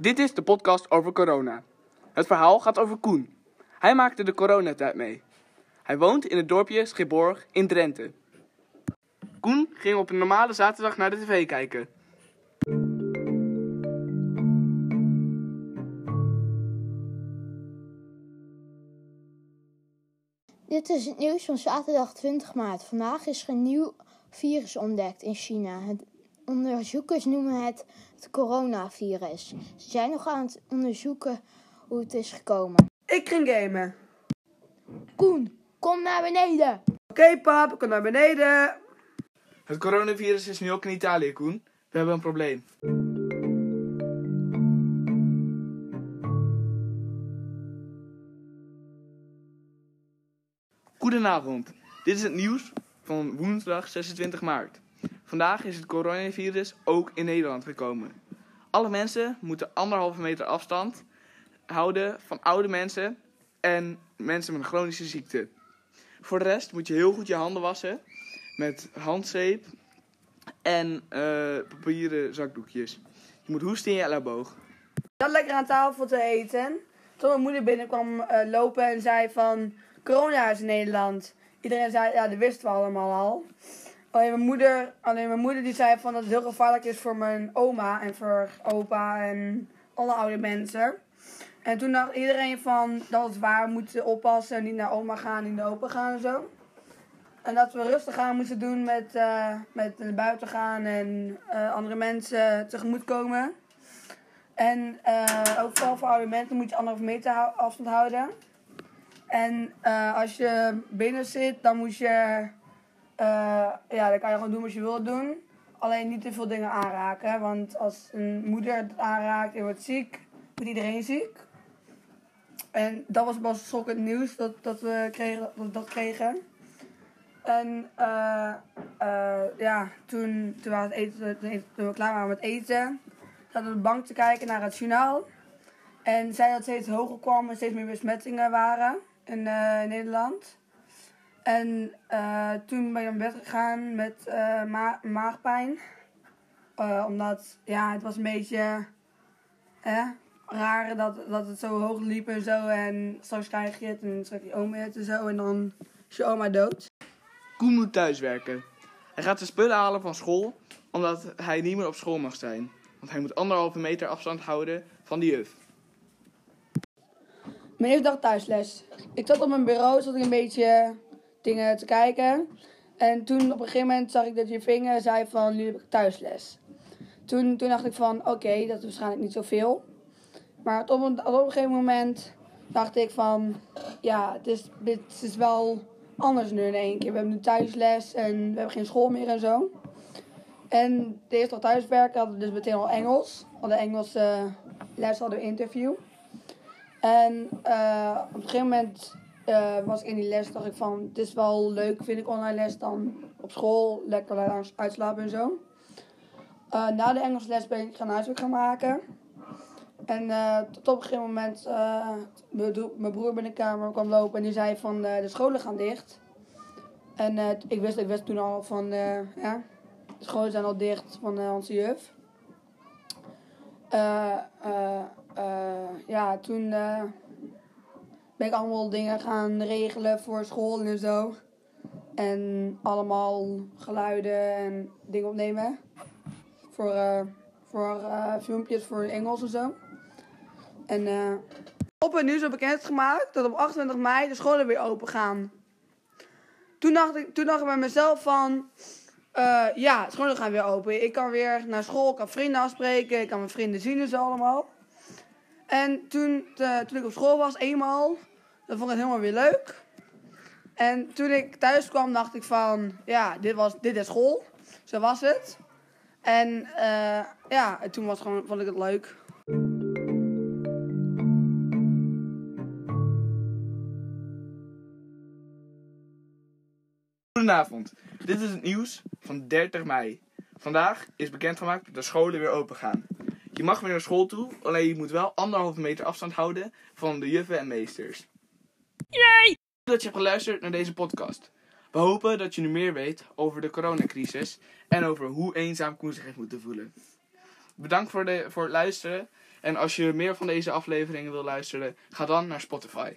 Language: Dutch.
Dit is de podcast over corona. Het verhaal gaat over Koen. Hij maakte de coronatijd mee. Hij woont in het dorpje Schipborg in Drenthe. Koen ging op een normale zaterdag naar de tv kijken. Dit is het nieuws van zaterdag 20 maart. Vandaag is er een nieuw virus ontdekt in China. Het onderzoekers noemen het het coronavirus. Ze zijn nog aan het onderzoeken hoe het is gekomen. Ik ging gamen. Koen, kom naar beneden. Oké pap, ik kom naar beneden. Het coronavirus is nu ook in Italië, Koen. We hebben een probleem. Goedenavond. Dit is het nieuws van woensdag 26 maart. Vandaag is het coronavirus ook in Nederland gekomen. Alle mensen moeten anderhalve meter afstand houden van oude mensen en mensen met een chronische ziekte. Voor de rest moet je heel goed je handen wassen met handzeep en eh, papieren zakdoekjes. Je moet hoesten in je elleboog. Ik zat lekker aan tafel te eten. Toen mijn moeder binnenkwam eh, lopen en zei van... Corona is in Nederland. Iedereen zei, ja, dat wisten we allemaal al. Alleen mijn moeder, alleen mijn moeder die zei van dat het heel gevaarlijk is voor mijn oma en voor opa en alle oude mensen. En toen dacht iedereen van dat het waar, we moeten oppassen en niet naar oma gaan, niet naar opa gaan en zo. En dat we rustig aan moesten doen met, eh, met naar buiten gaan en eh, andere mensen tegemoet komen. En eh, ook vooral voor oude mensen moet je anderhalve meter afstand houden. En als je binnen zit, dan moet je... eh, ja, dan kan je gewoon doen wat je wilt doen. Alleen niet te veel dingen aanraken. Want als een moeder het aanraakt en wordt ziek, wordt iedereen ziek. En dat was pas schokkend nieuws dat, dat we kregen, dat, dat kregen. En eh, eh, ja, toen, toen, we het eten, toen we klaar waren met eten, zaten we op de bank te kijken naar het journaal. En zei dat steeds hoger kwam en steeds meer besmettingen waren in Nederland. En eh, toen ben ik naar bed gegaan met eh, ma- maagpijn. Eh, omdat, ja, het was een beetje hè, raar dat, dat het zo hoog liep en zo. En straks krijg je het en straks je oma het en zo. En dan is je oma dood. Koen moet thuiswerken. Hij gaat zijn spullen halen van school, omdat hij niet meer op school mag zijn. Want hij moet anderhalve meter afstand houden van de juf. Mijn eerste dag thuisles. Ik zat op mijn bureau, zat ik een beetje dingen te kijken. En toen op een gegeven moment zag ik dat je vinger zei van, nu heb ik thuisles. Toen, toen dacht ik van, oké, dat is waarschijnlijk niet zoveel. Maar op een, op een gegeven moment dacht ik van, ja, het is, dit is wel anders nu in één keer. We hebben nu thuisles en we hebben geen school meer en zo. En de eerste dag thuiswerken hadden we dus meteen al Engels. We hadden Engels eh, les, hadden we interview. En eh, op een gegeven moment eh, was ik in die les, dacht ik van, het is wel leuk, vind ik online les dan op school, lekker langs uitslapen en zo. Eh, na de Engels les ben ik gaan huiswerk gaan maken. En eh, tot op een gegeven moment, mijn bro- mijn broer bij de kamer kwam lopen en die zei van, de scholen gaan dicht. En ik, wist, ik wist toen al van, ja, de scholen zijn al dicht van onze juf. Ja, toen ben allemaal dingen gaan regelen voor school en zo. En allemaal geluiden en dingen opnemen. Voor, eh, voor eh, filmpjes voor Engels en zo. En eh, op het nieuws heb bekendgemaakt dat op 28 mei de scholen weer open gaan. Toen dacht ik, toen dacht ik bij mezelf van... eh, ja, scholen gaan weer open. Ik kan weer naar school, ik kan vrienden afspreken, ik kan mijn vrienden zien en zo allemaal. En toen, eh, toen ik op school was, eenmaal, dan vond ik het helemaal weer leuk. En toen ik thuis kwam, dacht ik van, ja, dit, was, dit is school. Zo was het. En eh, ja, en toen was gewoon, vond ik het leuk. Goedenavond. Dit is het nieuws van 30 mei. Vandaag is bekendgemaakt dat de scholen weer open gaan. Je mag weer naar school toe, alleen je moet wel anderhalve meter afstand houden van de juffen en meesters. Yay! Dat je hebt geluisterd naar deze podcast. We hopen dat je nu meer weet over de coronacrisis en over hoe eenzaam Koen zich heeft moeten voelen. Bedankt voor, de, voor het luisteren En als je meer van deze afleveringen wil luisteren, ga dan naar Spotify.